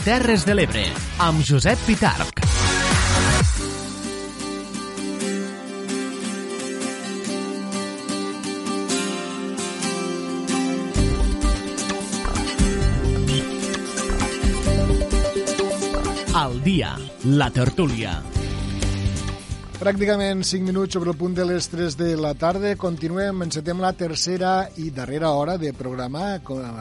Terres de l'Ebre, amb Josep Pitarc. Al dia, la tertúlia. Pràcticament 5 minuts sobre el punt de les 3 de la tarda. Continuem, encetem la tercera i darrera hora de programa.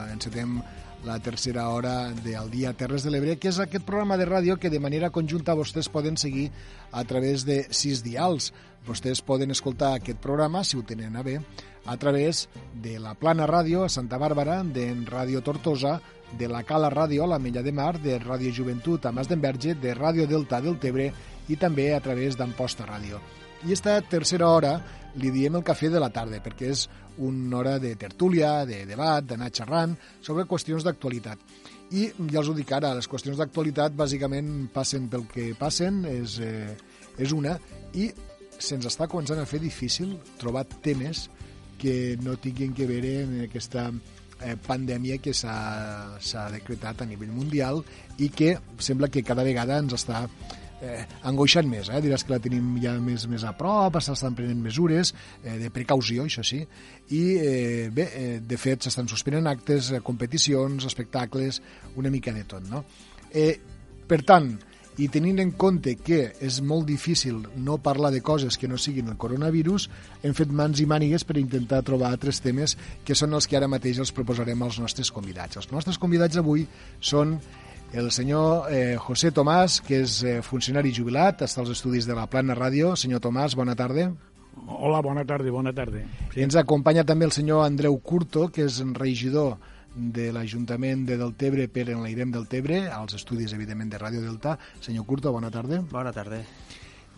Encetem la tercera hora del dia Terres de l'Ebre, que és aquest programa de ràdio que de manera conjunta vostès poden seguir a través de sis dials. Vostès poden escoltar aquest programa, si ho tenen a bé, a través de la Plana Ràdio a Santa Bàrbara, de Ràdio Tortosa, de la Cala Ràdio a la Mella de Mar, de Ràdio Joventut a Mas d'Enverge, de Ràdio Delta del Tebre i també a través d'Amposta Ràdio. I esta tercera hora li diem el cafè de la tarda, perquè és una hora de tertúlia, de debat, d'anar xerrant sobre qüestions d'actualitat. I ja us ho dic ara, les qüestions d'actualitat bàsicament passen pel que passen, és, eh, és una, i se'ns està començant a fer difícil trobar temes que no tinguin que veure en aquesta eh, pandèmia que s'ha decretat a nivell mundial i que sembla que cada vegada ens està eh, angoixant més, eh? diràs que la tenim ja més, més a prop, s'estan prenent mesures eh, de precaució, això sí, i eh, bé, eh, de fet s'estan suspenent actes, eh, competicions, espectacles, una mica de tot, no? Eh, per tant, i tenint en compte que és molt difícil no parlar de coses que no siguin el coronavirus, hem fet mans i mànigues per intentar trobar altres temes que són els que ara mateix els proposarem als nostres convidats. Els nostres convidats avui són el senyor eh, José Tomàs, que és eh, funcionari jubilat, està als estudis de la Plana Ràdio. Senyor Tomàs, bona tarda. Hola, bona tarda, bona tarda. Sí. Ens acompanya també el senyor Andreu Curto, que és regidor de l'Ajuntament de Deltebre per l'Airem del Tebre, als estudis, evidentment, de Ràdio Delta. Senyor Curto, bona tarda. Bona tarda.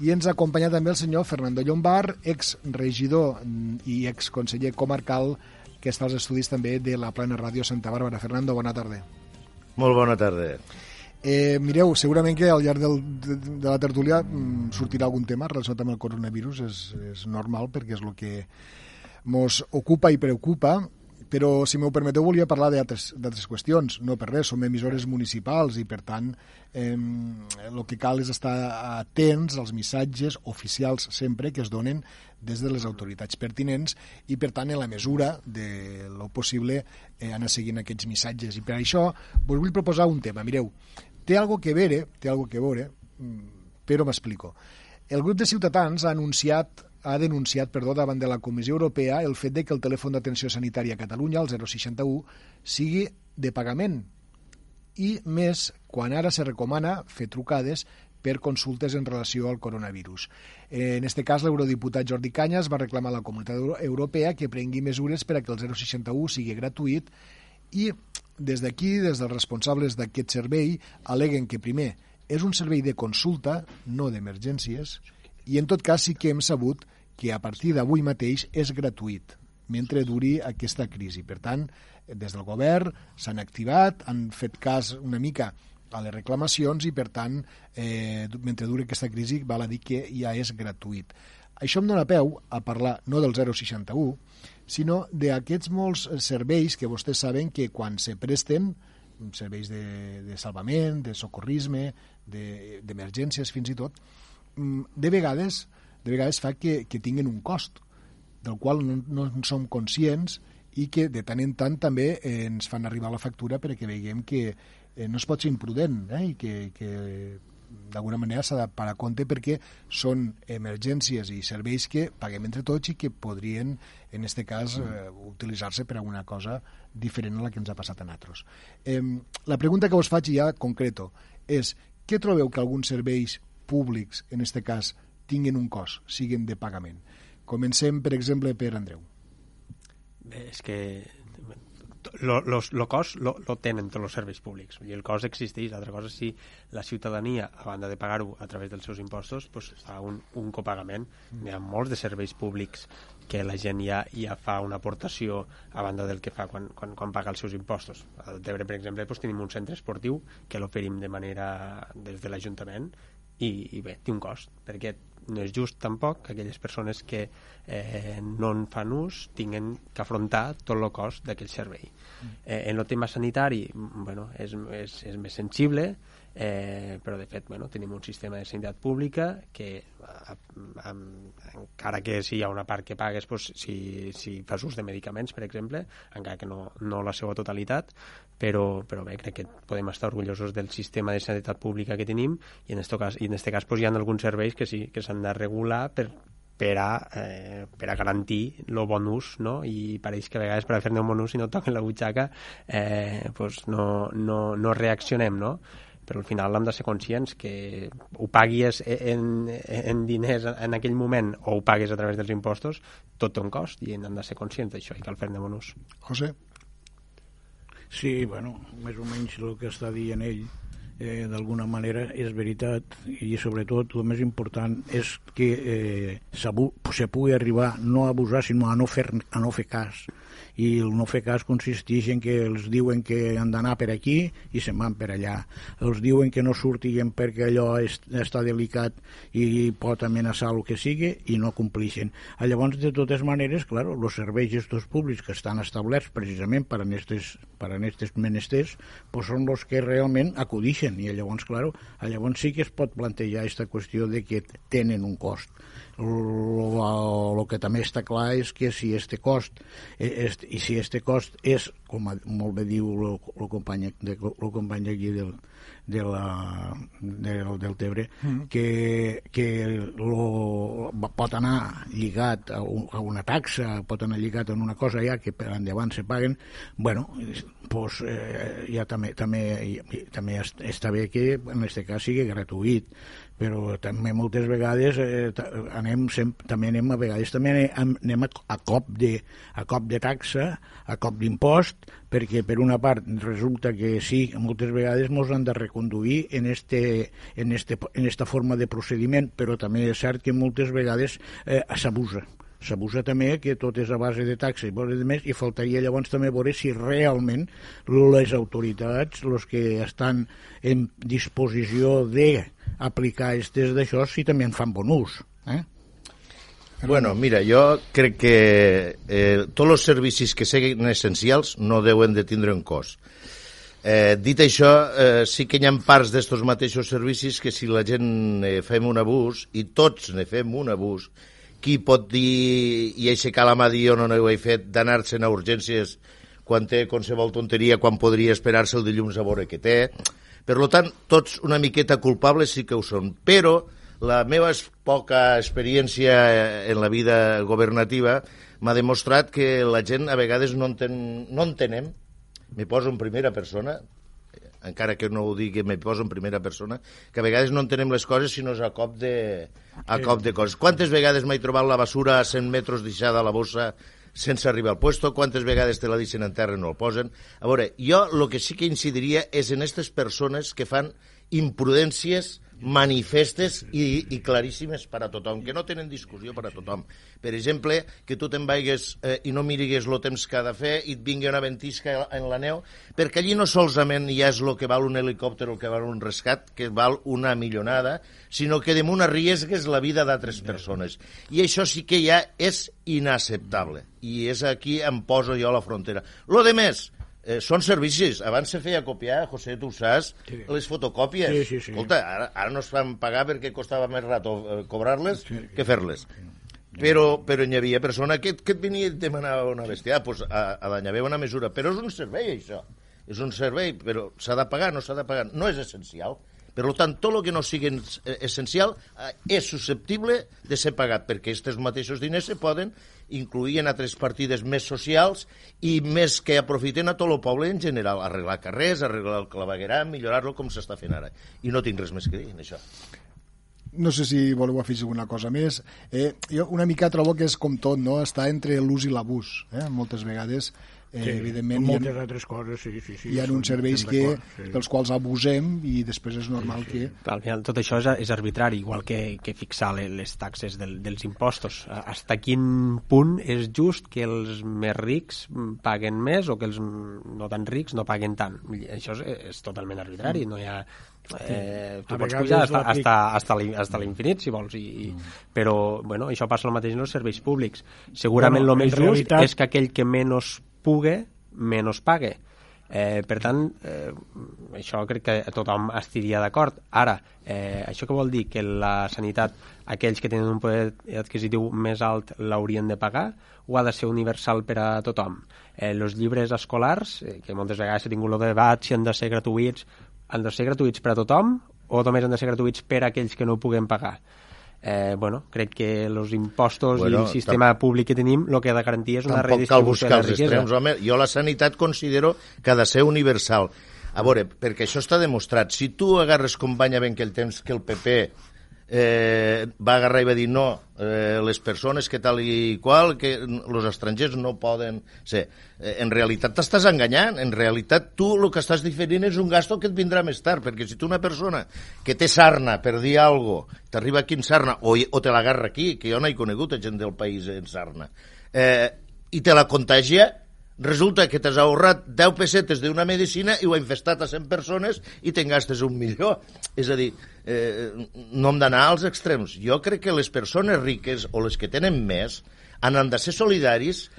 I ens acompanya també el senyor Fernando Llombar, ex-regidor i ex-conseller comarcal, que està als estudis també de la Plana Ràdio Santa Bàrbara. Fernando, bona tarda. Molt bona tarda. Eh, mireu, segurament que al llarg del, de, de la tertúlia mm, sortirà algun tema relacionat amb el coronavirus, és, és normal perquè és el que ens ocupa i preocupa, però si m'ho permeteu volia parlar d'altres qüestions, no per res, som emissores municipals i per tant eh, que cal és estar atents als missatges oficials sempre que es donen des de les autoritats pertinents i per tant en la mesura de lo possible eh, anar seguint aquests missatges. I per això vos vull proposar un tema, mireu té algo que veure, té algo que veure mm, però m'explico. El grup de ciutadans ha anunciat ha denunciat perdó, davant de la Comissió Europea el fet de que el telèfon d'atenció sanitària a Catalunya, el 061, sigui de pagament i més quan ara se recomana fer trucades per consultes en relació al coronavirus. En aquest cas, l'eurodiputat Jordi Canyes va reclamar a la Comunitat Europea que prengui mesures per a que el 061 sigui gratuït i des d'aquí, des dels responsables d'aquest servei, aleguen que primer és un servei de consulta, no d'emergències, i en tot cas sí que hem sabut que a partir d'avui mateix és gratuït mentre duri aquesta crisi. Per tant, des del govern s'han activat, han fet cas una mica a les reclamacions i, per tant, eh, mentre duri aquesta crisi, val a dir que ja és gratuït. Això em dóna peu a parlar no del 061, sinó d'aquests molts serveis que vostès saben que quan se presten, serveis de, de salvament, de socorrisme, d'emergències de, fins i tot, de vegades, de vegades fa que, que tinguin un cost del qual no, no en som conscients i que de tant en tant també eh, ens fan arribar la factura perquè veiem que eh, no es pot ser imprudent eh, i que, que d'alguna manera s'ha de parar compte perquè són emergències i serveis que paguem entre tots i que podrien, en aquest cas, eh, utilitzar-se per a una cosa diferent a la que ens ha passat a nosaltres. Eh, la pregunta que us faig ja concreto és què trobeu que alguns serveis públics, en aquest cas, tinguin un cost, siguin de pagament. Comencem, per exemple, per Andreu. Bé, és que lo, los, lo cost lo, lo tenen tots els serveis públics i el cost existeix, l'altra cosa si la ciutadania, a banda de pagar-ho a través dels seus impostos, pues, fa un, un copagament mm. hi ha molts de serveis públics que la gent ja, ja fa una aportació a banda del que fa quan, quan, quan paga els seus impostos al Tebre, per exemple, pues, tenim un centre esportiu que l'oferim de manera des de l'Ajuntament i, i bé, té un cost, perquè no és just tampoc que aquelles persones que eh, no en fan ús tinguin que afrontar tot el cost d'aquell servei. Eh, en el tema sanitari, bueno, és, és, és més sensible, eh, però de fet bueno, tenim un sistema de sanitat pública que a, a, encara que si hi ha una part que pagues pues, si, si fas ús de medicaments per exemple, encara que no, no la seva totalitat però, però bé, crec que podem estar orgullosos del sistema de sanitat pública que tenim i en aquest cas, i en este cas pues, hi ha alguns serveis que sí que s'han de regular per, per a, eh, per a garantir el bon ús, no? I pareix que a vegades per a fer-ne un bon ús, si no toquen la butxaca, eh, pues no, no, no reaccionem, no? però al final hem de ser conscients que ho paguis en, en diners en aquell moment o ho paguis a través dels impostos, tot té un cost i hem de ser conscients d'això i cal fer-ne bon ús. José? Sí, bueno, més o menys el que està dient ell eh, d'alguna manera és veritat i sobretot el més important és que eh, se pugui arribar no a abusar sinó a no fer, a no fer cas i el no fer cas consisteix en que els diuen que han d'anar per aquí i se'n van per allà. Els diuen que no surtin perquè allò és, està delicat i pot amenaçar el que sigui i no complixen. A llavors, de totes maneres, clar, els serveis gestos públics que estan establerts precisament per a aquestes per a aquestes menesters pues són els que realment acudixen i llavors, clar, llavors sí que es pot plantejar aquesta qüestió de que tenen un cost el que també està clar és que si este cost és, i si este cost és, com molt bé diu el company, de, el company aquí del, de la, del, del Tebre mm. que, que lo, pot anar lligat a, un, a una taxa, pot anar lligat a una cosa ja que per endavant se paguen, bueno, pues, eh, ja també, també, també està bé que en aquest cas sigui gratuït però també moltes vegades eh, anem sempre, també anem a vegades també anem, a, a cop de a cop de taxa, a cop d'impost, perquè per una part resulta que sí, moltes vegades ens han de reconduir en, este, en, este, en esta forma de procediment, però també és cert que moltes vegades eh, s'abusa s'abusa també que tot és a base de taxa i de més, i faltaria llavors també veure si realment les autoritats, els que estan en disposició d'aplicar aquestes d'això, si també en fan bon ús. Eh? Bueno, mira, jo crec que eh, tots els servicis que siguin essencials no deuen de tindre un cost. Eh, dit això, eh, sí que hi ha parts d'estos mateixos servicis que si la gent eh, fem un abús, i tots ne fem un abús, qui pot dir i aixecar la mà dir no, no ho he fet, d'anar-se'n a urgències quan té qualsevol tonteria, quan podria esperar-se el dilluns a veure què té. Per tant, tots una miqueta culpables sí que ho són, però la meva poca experiència en la vida governativa m'ha demostrat que la gent a vegades no, enten, no entenem, me poso en primera persona, encara que no ho digui, me poso en primera persona, que a vegades no entenem les coses si no és a cop de, a cop de coses. Quantes vegades m'he trobat la basura a 100 metres deixada a la bossa sense arribar al puesto, quantes vegades te la deixen en terra i no el posen. A veure, jo el que sí que incidiria és en aquestes persones que fan imprudències manifestes i, i claríssimes per a tothom, que no tenen discussió per a tothom. Per exemple, que tu te'n vaigues eh, i no mirigues el temps que ha de fer i et vingui una ventisca en la neu, perquè allí no solament ja és el que val un helicòpter o que val un rescat, que val una millonada, sinó que damunt arriesgues la vida d'altres persones. I això sí que ja és inacceptable. I és aquí em poso jo a la frontera. Lo de més, Eh, són servicis. Abans se feia copiar, José, tu saps, sí. les fotocòpies. Sí, sí, sí. Escolta, ara, ara no es fan pagar perquè costava més rato eh, cobrar-les sí, que fer-les. Però, però hi havia persona que, que et venia i et demanava una bèstia. Ah, pues, a, a danyar una mesura. Però és un servei, això. És un servei, però s'ha de pagar, no s'ha de pagar. No és essencial. Per tant, tot el que no sigui eh, essencial eh, és susceptible de ser pagat, perquè aquests mateixos diners se poden incluir en altres partides més socials i més que aprofiten a tot el poble en general, arreglar carrers, arreglar el clavegueram, millorar-lo com s'està fent ara. I no tinc res més que dir en això. No sé si voleu afegir alguna cosa més. Eh, jo una mica trobo que és com tot, no? Està entre l'ús i l'abús. Eh? Moltes vegades Eh, sí, evidentment, moltes ha, altres coses, sí, sí, sí. Hi ha uns serveis que, sí. dels quals abusem i després és normal sí, sí. que... Al final tot això és, és arbitrari, igual que, que fixar les taxes del, dels impostos. Hasta quin punt és just que els més rics paguen més o que els no tan rics no paguen tant? Això és, és totalment arbitrari, no hi ha A Eh, tu pots vegades pujar hasta, l'aplic- hasta, hasta, l'in- hasta l'infinit, si vols, i, i, però bueno, això passa el mateix en els serveis públics. Segurament Bueno, el més just realitat- és que aquell que menys pugue, menys pague. Eh, per tant, eh, això crec que tothom estiria d'acord. Ara, eh, això què vol dir? Que la sanitat, aquells que tenen un poder adquisitiu més alt l'haurien de pagar o ha de ser universal per a tothom? Eh, els llibres escolars, eh, que moltes vegades s'ha tingut el debat si han de ser gratuïts, han de ser gratuïts per a tothom o només han de ser gratuïts per a aquells que no ho puguen pagar? Eh, bueno, crec que els impostos Bueno, i el sistema públic que tenim el que ha de garantir és una Tampoc cal redistribució buscar de la els extrems, home. Jo la sanitat considero que ha de ser universal. A veure, perquè això està demostrat. Si tu agarres com banya en aquell temps que el PP eh, va agarrar i va dir no, eh, les persones que tal i qual, que els estrangers no poden ser. Eh, en realitat t'estàs enganyant, en realitat tu el que estàs diferint és un gasto que et vindrà més tard, perquè si tu una persona que té sarna per dir alguna cosa, t'arriba aquí en sarna, o, o te l'agarra aquí, que jo no he conegut gent del país en sarna, eh, i te la contagia, resulta que t'has ahorrat 10 pessetes d'una medicina i ho ha infestat a 100 persones i te'n gastes un milió. És a dir, eh, no hem d'anar als extrems. Jo crec que les persones riques o les que tenen més han de ser solidaris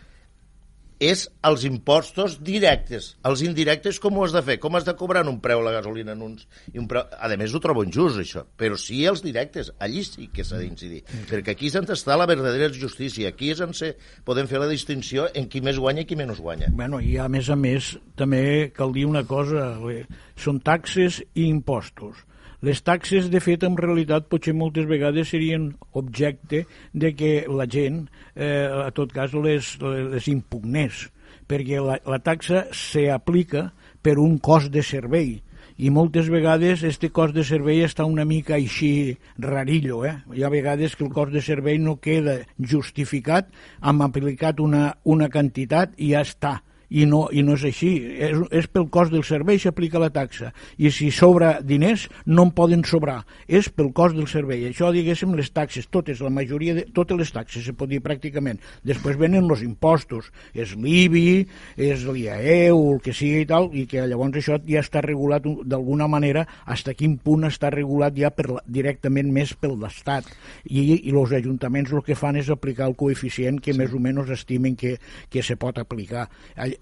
és els impostos directes. Els indirectes com ho has de fer? Com has de cobrar un preu la gasolina en uns... I un preu... A més, ho trobo injust, això. Però sí els directes. Allí sí que s'ha d'incidir. Perquè aquí és on està la verdadera justícia. Aquí és on se... podem fer la distinció en qui més guanya i qui menys guanya. Bueno, i a més a més, també cal dir una cosa, eh, són taxes i impostos. Les taxes, de fet, en realitat, potser moltes vegades serien objecte de que la gent, eh, a tot cas, les, les impugnés, perquè la, la taxa s'aplica per un cost de servei, i moltes vegades este cost de servei està una mica així rarillo, eh? Hi ha vegades que el cost de servei no queda justificat, hem aplicat una, una quantitat i ja està i no, i no és així, és, és pel cost del servei s'aplica la taxa. I si sobra diners no en poden sobrar. És pel cost del servei. Això diguéssim les taxes, totes, la majoria de totes les taxes se pot dir pràcticament. Després venen els impostos, és l'IBI és l'IAE o el que sigui i tal, i que llavors això ja està regulat d'alguna manera, hasta quin punt està regulat ja per, directament més pel l'Estat i, i els ajuntaments el que fan és aplicar el coeficient que sí. més o menys estimen que, que se pot aplicar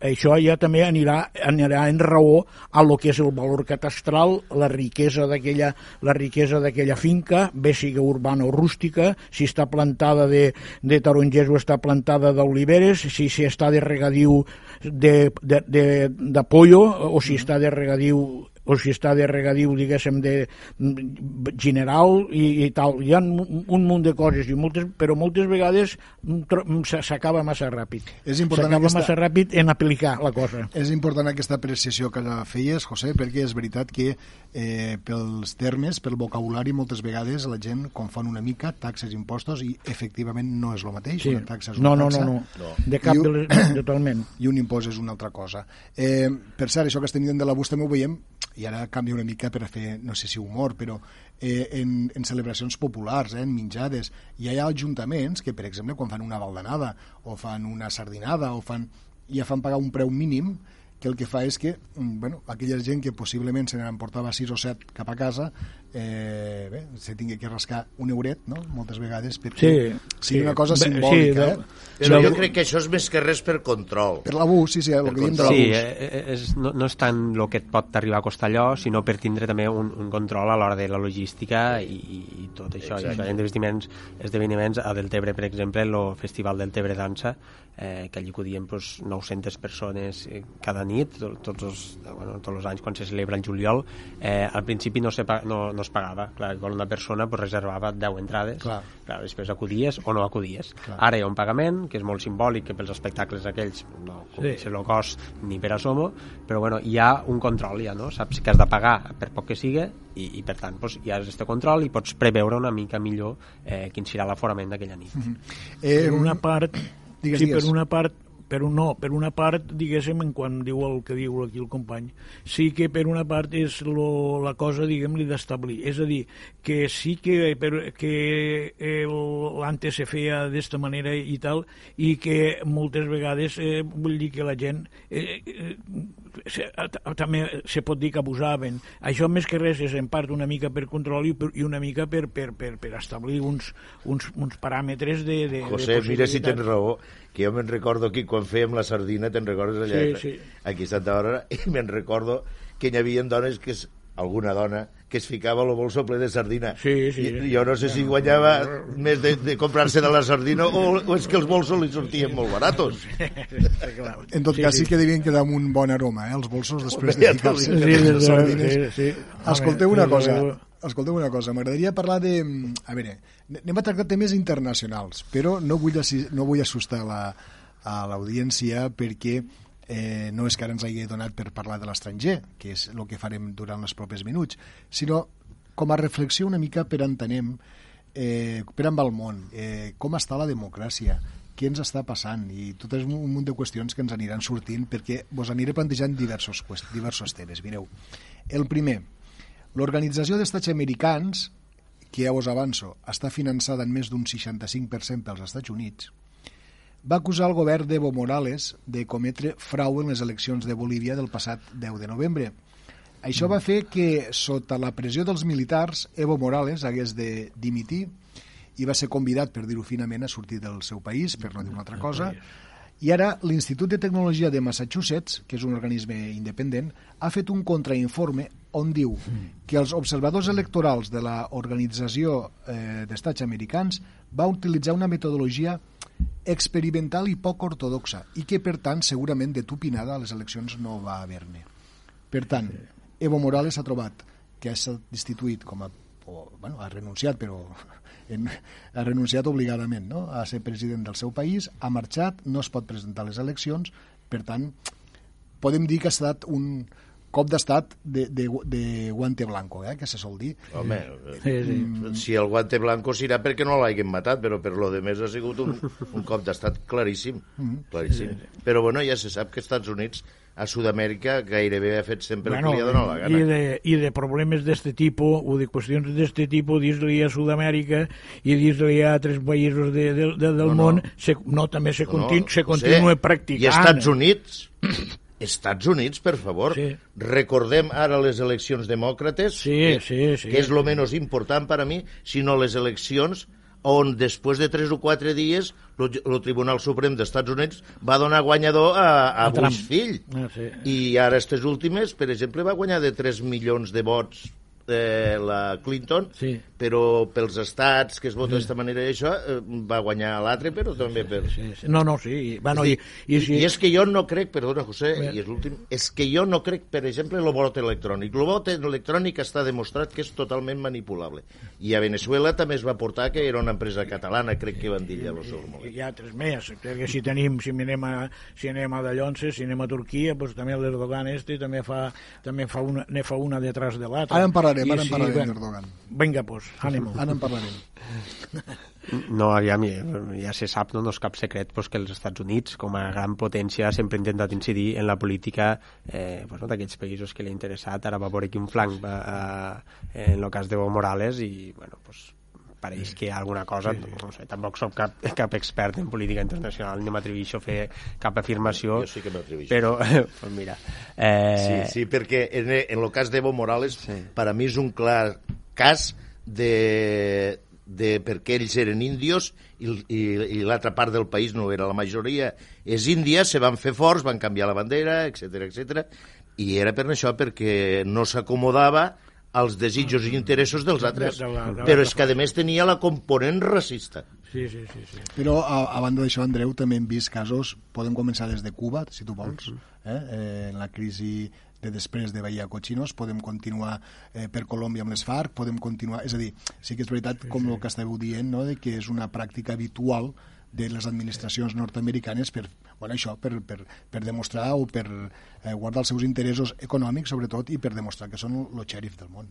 això ja també anirà, anirà en raó a lo que és el valor catastral, la riquesa d'aquella la riquesa d'aquella finca, bé sigui urbana o rústica, si està plantada de, de tarongers o està plantada d'oliveres, si, si està de regadiu de, de, de, de pollo o si està de regadiu o si està de regadiu, diguéssim, de mm, general i, i tal. Hi ha un, un munt de coses, i moltes, però moltes vegades mm, mm, s'acaba massa ràpid. És important S'acaba aquesta- massa ràpid en aplicar la cosa. És important aquesta apreciació que feies, José, perquè és veritat que eh, pels termes, pel vocabulari, moltes vegades la gent confon una mica taxes i impostos i efectivament no és el mateix. Sí. Una taxa és No, una no, taxa no, no. De cap I de un-. Totalment. i un impost és una altra cosa. Eh, per cert, això que estem dient de la bus també ho veiem, i ara canvia una mica per a fer, no sé si humor, però eh, en, en celebracions populars, eh, en menjades, hi ha ajuntaments que, per exemple, quan fan una baldanada o fan una sardinada o fan, ja fan pagar un preu mínim que el que fa és que mm, bueno, aquella gent que possiblement se n'emportava 6 o 7 cap a casa eh, bé, se tingui que rascar un euret no? moltes vegades perquè Sí, sigui sí. una cosa Bé, sí, simbòlica de- eh? Però Sí. jo crec que això és més que res per control. per l'abús, sí, sí, el Per que diem de control. Sí, l'abús eh, eh, és, no, no és tant el que et pot arribar a costar allò, sinó per tindre també un, un control a l'hora de la logística i, i, i tot això. I això hi ha esdeveniments, esdeveniments a Deltebre, per exemple, el Festival Deltebre Dansa, eh, que allí acudien pues, 900 persones eh, cada nit, to- tots els, bueno, tots els anys quan se celebra el juliol. Eh, al principi no, se, no, no es pagava, clar, igual una persona pues, reservava 10 entrades, Clar. clar, després acudies o no acudies. Clar. Ara hi ha un pagament, que és molt simbòlic, que pels espectacles aquells no cobreix el cost ni per assomo, però bueno, hi ha un control ja, no? Saps que has de pagar per poc que siga i, i per tant doncs, hi ha aquest control i pots preveure una mica millor eh, quin serà l'aforament d'aquella nit. eh, per una part, digues, sí, digues. per una part per un no, per una part, diguéssim, en quan diu el que diu aquí el company, sí que per una part és lo, la cosa, diguem-li, d'establir. És a dir, que sí que, per, que l'antes se feia d'esta manera i tal, i que moltes vegades, eh, vull dir que la gent eh, eh, se, també se pot dir que abusaven. Això més que res és en part una mica per control i, i una mica per, per, per, per establir uns, uns, uns paràmetres de, de, José, de mira si tens raó, que jo me'n recordo aquí quan fèiem la sardina, te'n recordes allà? Sí, sí. Aquí a Santa Bàrbara, i me'n recordo que hi havia dones que es, alguna dona que es ficava el bolso ple de sardina. Sí, sí. I, jo no sé si guanyava més de, de comprar-se de la sardina o, o és que els bolsos li sortien molt baratos. En tot Sí, cas, sí, sí. que devien quedar amb un bon aroma, eh, els bolsos, després de ficar-se. Sí, sí, sardines. sí, sí. Escolteu una de cosa. Escolteu una cosa, m'agradaria parlar de... A veure, anem a tractar temes internacionals, però no vull, no vull assustar la, a l'audiència perquè eh, no és que ara ens hagi donat per parlar de l'estranger, que és el que farem durant els propers minuts, sinó com a reflexió una mica per entenem eh, per amb el món, eh, com està la democràcia, què ens està passant i tot és un, un munt de qüestions que ens aniran sortint perquè vos aniré plantejant diversos, diversos temes. Mireu, el primer, l'Organització d'Estats Americans, que ja vos avanço, està finançada en més d'un 65% pels Estats Units, va acusar el govern d'Evo Morales de cometre frau en les eleccions de Bolívia del passat 10 de novembre. Això va fer que, sota la pressió dels militars, Evo Morales hagués de dimitir i va ser convidat, per dir-ho finament, a sortir del seu país, per no dir una altra cosa, i ara l'Institut de Tecnologia de Massachusetts, que és un organisme independent, ha fet un contrainforme on diu que els observadors electorals de l'Organització eh, d'Estats Americans va utilitzar una metodologia experimental i poc ortodoxa i que, per tant, segurament de tupinada a les eleccions no va haver-ne. Per tant, Evo Morales ha trobat que ha estat destituït com a o, bueno, ha renunciat, però en, ha renunciat obligadament no? a ser president del seu país, ha marxat, no es pot presentar a les eleccions, per tant, podem dir que ha estat un cop d'estat de, de, de guante blanco, eh, que se sol dir. Home, Sí, sí. si el guante blanco serà perquè no l'hagin matat, però per lo de més ha sigut un, un cop d'estat claríssim. claríssim. Però bueno, ja se sap que Estats Units a Sud-amèrica gairebé ha fet sempre el que li ha donat la i, gana. de, I de problemes d'este tipus, o de qüestions d'este tipus, dir-li a Sud-amèrica i dir-li a altres països de, de, de, del No, no. món, se, no, també se, continu, se José, continua practicant. I Estats Units, Estats Units, per favor, Sí. recordem ara les eleccions demòcrates, Sí, que, sí, sí. que és lo menys important per a mi, sinó les eleccions on després de tres o quatre dies el Tribunal Suprem d'Estats Units va donar guanyador a, a. Bush fill. Ah, sí. I ara aquestes últimes, per exemple, va guanyar de 3 milions de vots eh, la Clinton, Sí. però pels estats que es vota d'esta manera i això, eh, va guanyar l'altre, però també per... Sí, sí. No, no, sí. i- Bueno, i, I, i, sí. I és que jo no crec, perdona, José, Bé. i és l'últim, és que jo no crec, per exemple, el vot electrònic. El vot electrònic està demostrat que és totalment manipulable. I a Venezuela també es va portar que era una empresa catalana, crec que van dir seu moment. hi ha altres més, perquè si tenim, si anem a, si anem a Dallonses, si anem a Turquia, doncs també l'Erdogan este també fa, també fa una, ne fa una detrás de l'altra. Ara en parlarem, I ara en sí, parlarem bueno, d'Erdogan. Vinga, pues, ànimo. Ara en parlarem. No, aviam, ja, ja se sap, no, no és cap secret pues, que els Estats Units, com a gran potència, sempre ha intentat incidir en la política eh, pues, no, d'aquells països que li ha interessat. Ara va veure quin flanc va, eh, en el cas d'Evo Morales i, bueno, pues, pareix que hi ha alguna cosa, no sé, tampoc soc cap, cap expert en política internacional, ni m'atreveixo a fer cap afirmació, Jo sí que m'atreveixo. però, pues mira... Eh, Sí, sí, perquè en, en el cas d'Evo Morales, sí. per a mi és un clar cas de, de perquè ells eren índios i, i, i l'altra part del país no era la majoria és índia, se van fer forts, van canviar la bandera, etc etc. i era per això perquè no s'acomodava als desitjos i interessos dels altres. De la- de la- Però és que, a més, tenia la component racista. Sí, sí, sí. sí. Però, a, a banda d'això, Andreu, també hem vist casos, podem començar des de Cuba, si tu vols, eh? eh en la crisi de després de Bahia Cochinos, podem continuar eh, per Colòmbia amb les FARC, podem continuar... És a dir, sí que és veritat, com el que estàveu dient, no? de que és una pràctica habitual de les administracions nord-americanes per, bueno, això, per, per, per demostrar o per eh, guardar els seus interessos econòmics, sobretot, i per demostrar que són el xèrif del món.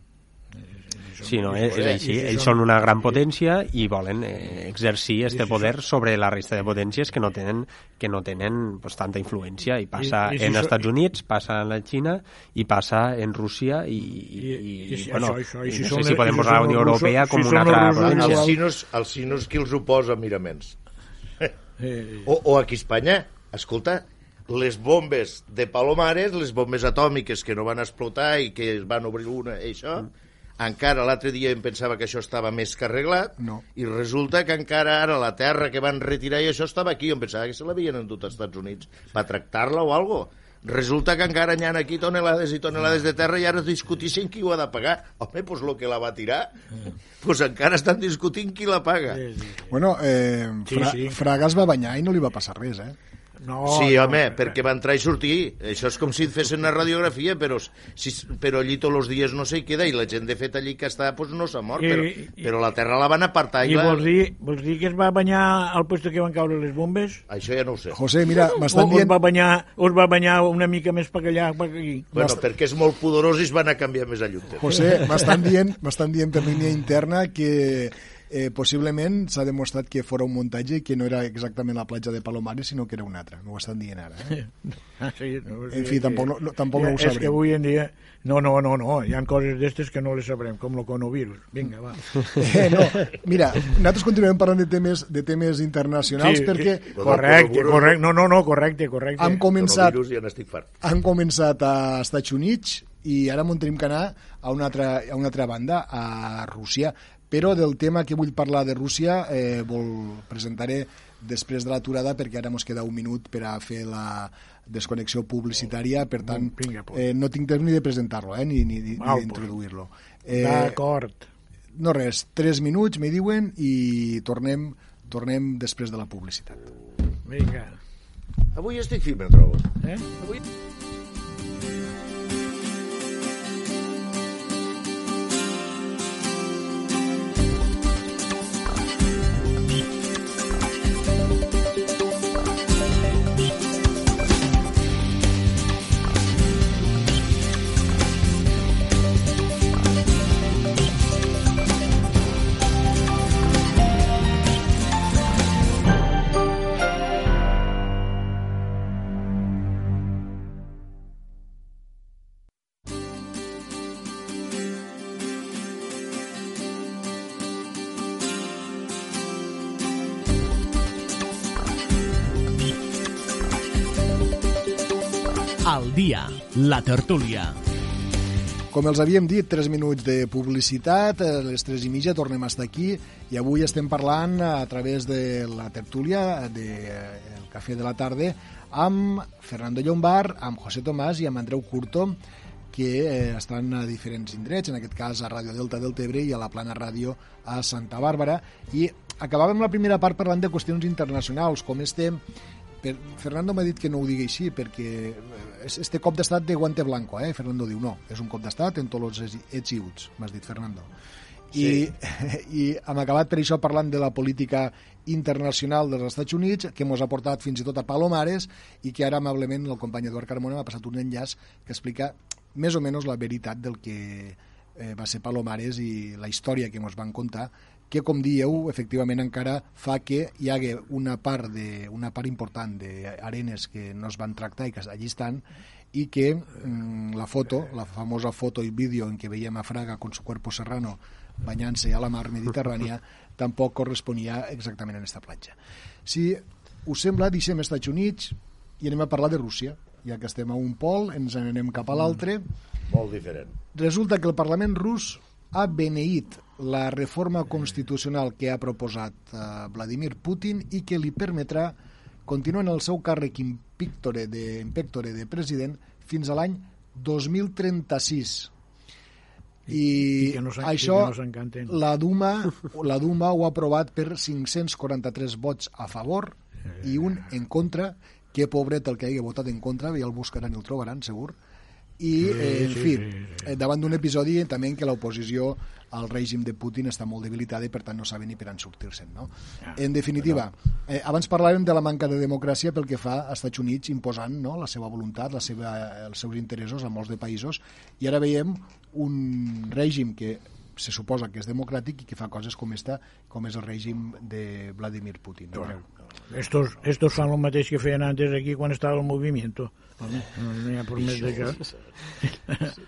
Sí, no, és, és així. Ells són una gran potència i volen eh, exercir este poder sobre la resta de potències que no tenen que no tenen pues, tanta influència i passa I- i en so- Estats Units, passa en la Xina i passa en Rússia i, i, i, i bueno, això, això, i si no són sé els- si podem posar la Unió els Europea com si una altra els potència. Els sinos, els sinos qui els ho posa, miraments? Eh, O, o aquí a Espanya, escolta, les bombes de Palomares, les bombes atòmiques que no van explotar i que es van obrir una i això, encara l'altre dia em pensava que això estava més que arreglat No. i resulta que encara ara la terra que van retirar i això estava aquí, em pensava que se l'havien endut als Estats Units per tractar-la o algo resulta que encara hi ha aquí tonelades i tonelades de terra i ara discutissin qui ho ha de pagar home, doncs el que la va tirar doncs encara estan discutint qui la paga sí, sí. Bueno, eh, Sí, Fra sí. Fraga es va banyar i no li va passar res, eh? No, Sí, no, home, eh, perquè va entrar i sortir. Això és com si et fessin una radiografia, però, si, però allí tots els dies no sé hi queda i la gent de fet allí que està pues, no s'ha mort, I- però, i- però la terra la van apartar i, I la... vols dir, vols dir que es va banyar al puesto que van caure les bombes? Això ja no ho sé. José, mira, O m'estan us dient... va, banyar, us va banyar una mica més per allà, per aquí? Bueno, perquè és molt pudorós i es van a canviar més a lluny. José, m'estan dient, dient per línia interna que eh, possiblement s'ha demostrat que fora un muntatge i que no era exactament la platja de Palomares, sinó que era una altra. M'ho estan dient ara. Eh? Sí, no, En fi, tampoc no- no- tampoc no ho És que sabrem. avui en dia... No, no, no, no, hi ha coses d'estes que no les sabrem, com el coronavirus. Vinga, va. Eh, no, mira, nosaltres continuem parlant de temes, de temes internacionals perquè sí, correcte, correcte, no, no, no, correcte, correcte. hem començat, ja n'estic fart. han començat a Estats Units i ara m'ho tenim que anar a una, altra, a una altra banda, a Rússia. Però del tema que vull parlar de Rússia eh, vol presentaré després de l'aturada perquè ara mos queda un minut per a fer la desconnexió publicitària, per tant, pues. eh, no tinc temps ni de presentar-lo, eh, ni, ni, ni d'introduir-lo. D'acord. no res, 3 minuts, me diuen, i tornem, tornem després de la publicitat. Vinga. Avui estic fi, me'n trobo. Eh? Al la tertúlia. Com els havíem dit, 3 minuts de publicitat, a les 3 i mitja tornem a estar aquí i avui estem parlant a través de la tertúlia del de, Cafè de la Tarda amb Fernando Llombar, amb José Tomàs i amb Andreu Curto, que eh, estan a diferents indrets, en aquest cas a Ràdio Delta del Tebre i a la Plana Ràdio a Santa Bàrbara. I acabàvem la primera part parlant de qüestions internacionals, com este per, Fernando m'ha dit que no ho digui així perquè eh, este cop d'estat de guante blanco, eh? Fernando diu no, és un cop d'estat en tots els ets i uts, m'has dit Fernando. I, I hem acabat per això parlant de la política internacional dels Estats Units, que ens ha portat fins i tot a Palomares i que ara amablement el company Eduard Carmona m'ha passat un enllaç que explica més o menys la veritat del que eh, va ser Palomares i la història que ens van contar que, com dieu, efectivament encara fa que hi hagi una part, de, una part important d'arenes que no es van tractar i que allí estan i que mm, la foto, la famosa foto i vídeo en què veiem a Fraga con su cuerpo serrano banyant-se a la mar Mediterrània tampoc corresponia exactament en aquesta platja. Si us sembla, deixem Estats Units i anem a parlar de Rússia. Ja que estem a un pol, ens en anem cap a l'altre. Molt diferent. Resulta que el Parlament rus ha beneït la reforma constitucional que ha proposat eh, Vladimir Putin i que li permetrà continuar en el seu càrrec impíctore de, impectore de president fins a l'any 2036. I, I que no això que no la Duma, la Duma ho ha aprovat per 543 vots a favor i un en contra, que pobret el que hagi votat en contra, ja el buscaran i el trobaran, segur, i, eh, en fi, eh, davant d'un episodi també en què l'oposició al règim de Putin està molt debilitada i per tant no saben ni per on sortir-se'n. No? En definitiva, eh, abans parlàvem de la manca de democràcia pel que fa als Estats Units imposant no? la seva voluntat, la seva, els seus interessos a molts de països i ara veiem un règim que se suposa que és democràtic i que fa coses com esta, com és el règim de Vladimir Putin. Bueno, estos, estos fan el mateix que feien antes aquí quan estava el movimiento. No, no hi ha per més d'això.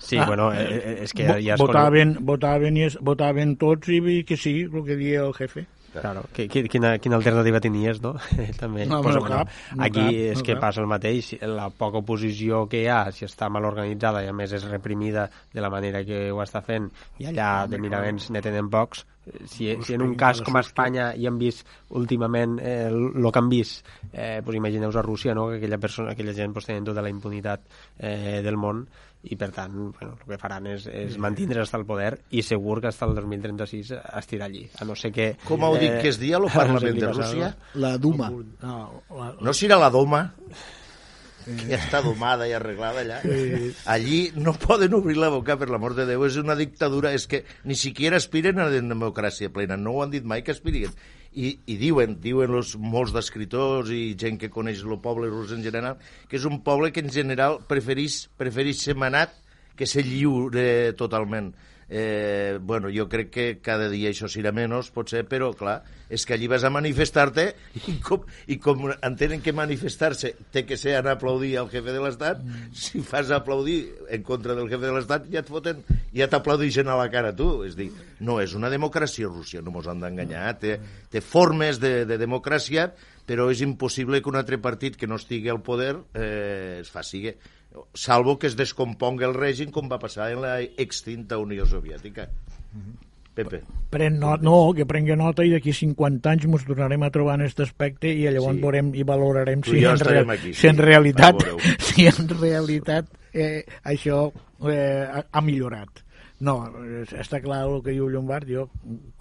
Sí, ah, bueno, eh, eh, és que ja... Votaven, votaven, i es, votaven tots i que sí, el que dia el jefe. Claro, quina, quina alternativa tenies, no? També. No, pues, no cap, no aquí cap, és no que cap. passa el mateix, la poca oposició que hi ha, si està mal organitzada i a més és reprimida de la manera que ho està fent, i allà de miraments ne tenen pocs, si, si en un cas com a Espanya hi han vist últimament eh, el que han vist, eh, pues imagineu a Rússia, no? que aquella, persona, aquella gent pues, tenen tota la impunitat eh, del món, i per tant bueno, el que faran és, és mantindre hasta el poder i segur que hasta el 2036 estirà allí a no ser que Com heu dit que es dia el Parlament de no sé què Rússia? La Duma. No, la, No serà la Doma? que ja està domada i arreglada allà. Allí no poden obrir la boca, per l'amor de Déu, és una dictadura, és que ni siquiera aspiren a la democràcia plena, no ho han dit mai que aspirin. I, i diuen, diuen los, molts d'escriptors i gent que coneix el poble rus en general, que és un poble que en general preferís, preferís ser manat que ser lliure totalment. Eh, bueno, jo crec que cada dia això serà menys, potser, però clar, és que allí vas a manifestar-te i com, i com entenen que manifestar-se té que ser anar a aplaudir al jefe de l'Estat, mm. si fas aplaudir en contra del jefe de l'Estat ja et foten, ja t'aplaudixen a la cara tu. És dir, no, és una democràcia Rússia, no mos han d'enganyar, té, té formes de, de democràcia, però és impossible que un altre partit que no estigui al poder eh, es faci salvo que es descomponga el règim com va passar en la extinta Unió Soviètica. Pepe. Pren not, no, que prengui nota i d'aquí 50 anys ens tornarem a trobar en aquest aspecte i llavors Sí. veurem i valorarem si, en, real, aquí, si en realitat, si en realitat eh, això eh, ha millorat. No, eh, està clar el que diu Llombard, jo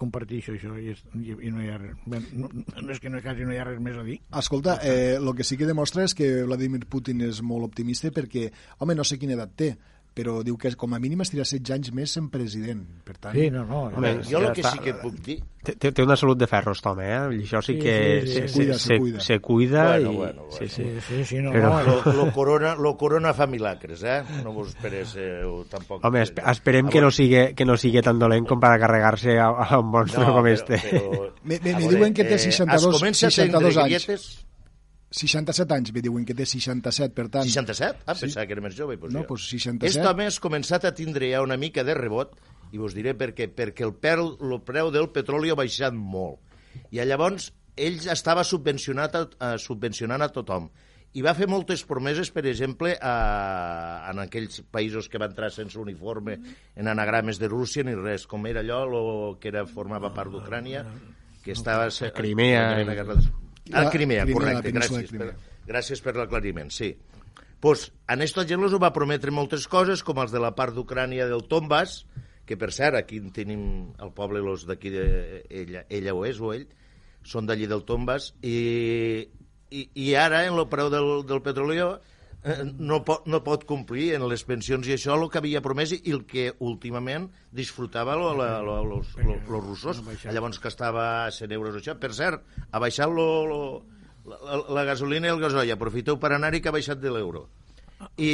comparteixo això i, és, i, i no hi ha res, bé, no, no és que no, quasi no hi ha res més a dir. Escolta, eh, el que sí que demostra és que Vladimir Putin és molt optimista perquè, home, no sé quina edat té, però diu que com a mínim estirà 16 anys més en president. Per tant, Sí, no, no. Home, Jo el que sí que et puc dir... Té, té una salut de ferro, aquest home, eh? I això sí Sí, que sí, sí, se, sí. Cuida, se, se cuida. se cuida Bueno, i... bueno, bueno. Sí, sí. Sí, sí, no, Però- no, Lo, lo, corona, lo corona fa milagres, eh? No vos esperéssiu tampoc. Home, espe esperem que no, sigui, que no sigui tan dolent com per a carregar-se a, a un monstre com este. Me- me- me veure, diuen que té 62 es comença a 62 tendre anys. Guilletes... 67 anys, me diuen que té 67, per tant... 67? Ah, Sí. pensava que era més jove. Pues No, jo. pues 67. Aquest home has començat a tindre ja una mica de rebot, i vos diré per què. Perquè el, perl, el preu del petroli ha baixat molt. I llavors ell estava subvencionat a, a, subvencionant a tothom. I va fer moltes promeses, per exemple, a, en aquells països que va entrar sense uniforme, en anagrames de Rússia ni res, com era allò lo que era, formava part d'Ucrània, que estava... Crimea. En la Ah, Crimea, Crimea, la correcte, gràcies per, Crimea. gràcies per l'aclariment, sí. Pues, gent els va prometre moltes coses, com els de la part d'Ucrània del Tombas, que per cert, aquí en tenim el poble los d'aquí, de, ella, ella o és, o ell, són d'allí del Tombas, i, i, i ara, en el preu del, del petroleo, eh, no pot, no pot complir en les pensions i això el que havia promès i el que últimament disfrutava lo, la, lo, los, lo, los russos. Llavors que estava a 100 euros això. Per cert, ha baixat lo, lo, la, la gasolina i el gasoll. Aprofiteu per anar-hi que ha baixat de l'euro. I,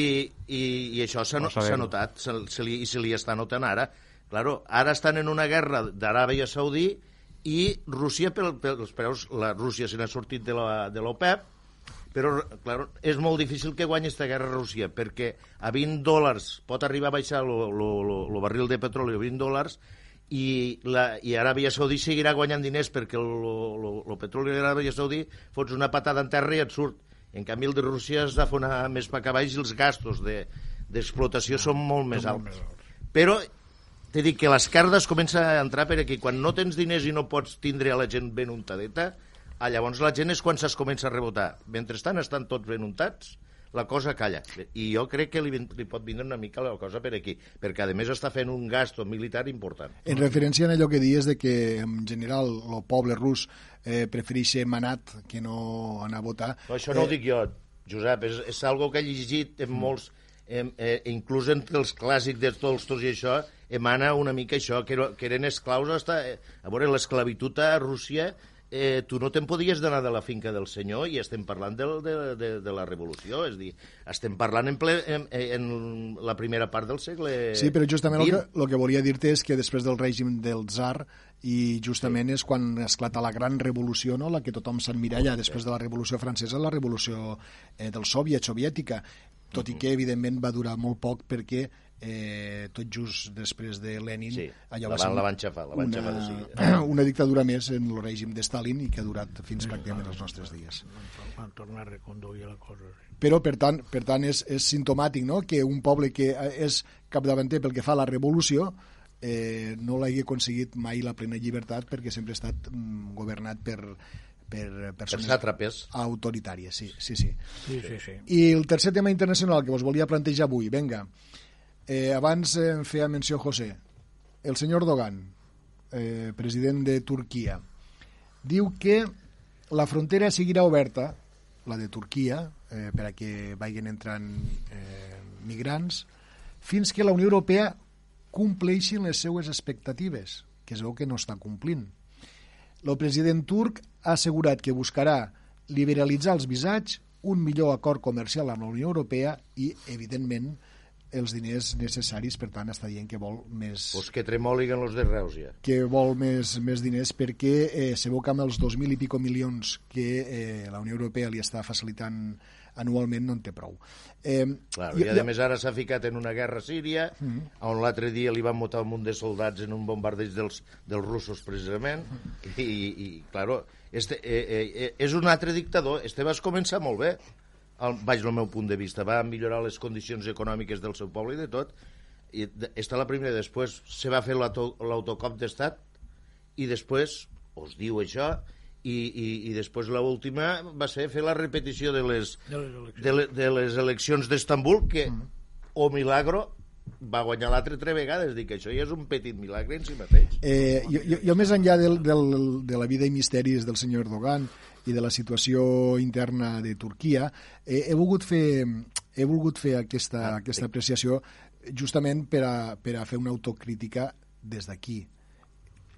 i, I això s'ha no, No notat, se, se li, i se li està notant ara. Claro, ara estan en una guerra d'Aràbia Saudí i Rússia, pel, pels preus, la Rússia se n'ha sortit de la- de l'OPEP, però claro, és molt difícil que guanyi aquesta guerra a Rússia, perquè a 20 dòlars pot arribar a baixar el barril de petroli a 20 dòlars i, la, i Aràbia Saudí seguirà guanyant diners perquè el petroli de l'Aràbia Saudí fots una patada en terra i et surt. En canvi, el de Rússia has d'afonar més per avall i els gastos de- d'explotació són molt més alts. Però t'he dit que l'esquerda es comença a entrar per aquí. Quan no tens diners i no pots tindre a la gent ben untadeta, ah, llavors la gent és quan se'ls comença a rebotar. Mentrestant estan tots ben untats, la cosa calla. I jo crec que li, li pot vindre una mica la cosa per aquí, perquè a més està fent un gasto militar important. En referència a allò que dies de que en general el poble rus eh, prefereix ser manat que no anar a votar... No, això no ho dic jo, Josep, és, és algo que he llegit en molts, em, eh, inclús entre els clàssics de Tolstos i això, emana una mica això, que, que eren esclaus hasta... Eh, a veure, l'esclavitud a Rússia eh, tu no te'n podies d'anar de la finca del senyor i estem parlant del, de, de, de la revolució, és dir, estem parlant en, ple, en, en la primera part del segle Sí, però justament el que, el que volia dir-te és que després del règim del tsar i justament és quan esclata la gran revolució, no? la que tothom s'emmiralla després de la revolució francesa, la revolució eh, del soviet, soviètica, tot i que evidentment va durar molt poc perquè eh, tot just després de Lenin Sí, allò la va ser van- la van xafar, la van xafar de una, seguida. una dictadura més en el règim de Stalin i que ha durat fins pràcticament els nostres dies. Van tornar a reconduir la cosa. Sí. però per tant, per tant és, és sintomàtic no? que un poble que eh, és capdavanter pel que fa a la revolució eh, no l'hagi aconseguit mai la plena llibertat perquè sempre ha estat mm, governat per, per Per persones sàtrapes. autoritàries, sí, sí, sí. Sí, sí, sí. I el tercer tema internacional que vos volia plantejar avui, venga, eh, abans eh, en feia menció José, el senyor Dogan, eh, president de Turquia, diu que la frontera seguirà oberta, la de Turquia, eh, per a que vagin entrant eh, migrants, fins que la Unió Europea compleixi les seues expectatives, que es veu que no està complint. El president turc ha assegurat que buscarà liberalitzar els visats, un millor acord comercial amb la Unió Europea i, evidentment, els diners necessaris, per tant, està dient que vol més, Pues que tremoliguen los de Reus, ja. que vol més, més diners perquè eh, se veu que amb els 2.000 i pico milions que eh, la Unió Europea li està facilitant anualment no en té prou. Eh, Claro, I, a més ara s'ha ficat en una guerra Síria, on l'altre dia li van matar un munt de soldats en un bombardeig dels, dels russos, precisament, i, i, i claro, este, eh, eh, eh, és un altre dictador. Este va començar molt bé, al, vaig el meu punt de vista, va millorar les condicions econòmiques del seu poble i de tot, i de, esta la primera, després se va fer l'auto- l'autocop d'estat, i després us diu això, i, i, i després l'última va ser fer la repetició de les, De les eleccions. de, le, de les eleccions d'Estambul que, o milagro, va guanyar l'altre tres vegades. Dic que això ja és un petit milagre en si mateix. Eh, jo, jo, jo més enllà del, del, de la vida i misteris del senyor Erdogan i de la situació interna de Turquia, eh, he volgut fer, he volgut fer aquesta, aquesta apreciació justament per a, per a fer una autocrítica des d'aquí.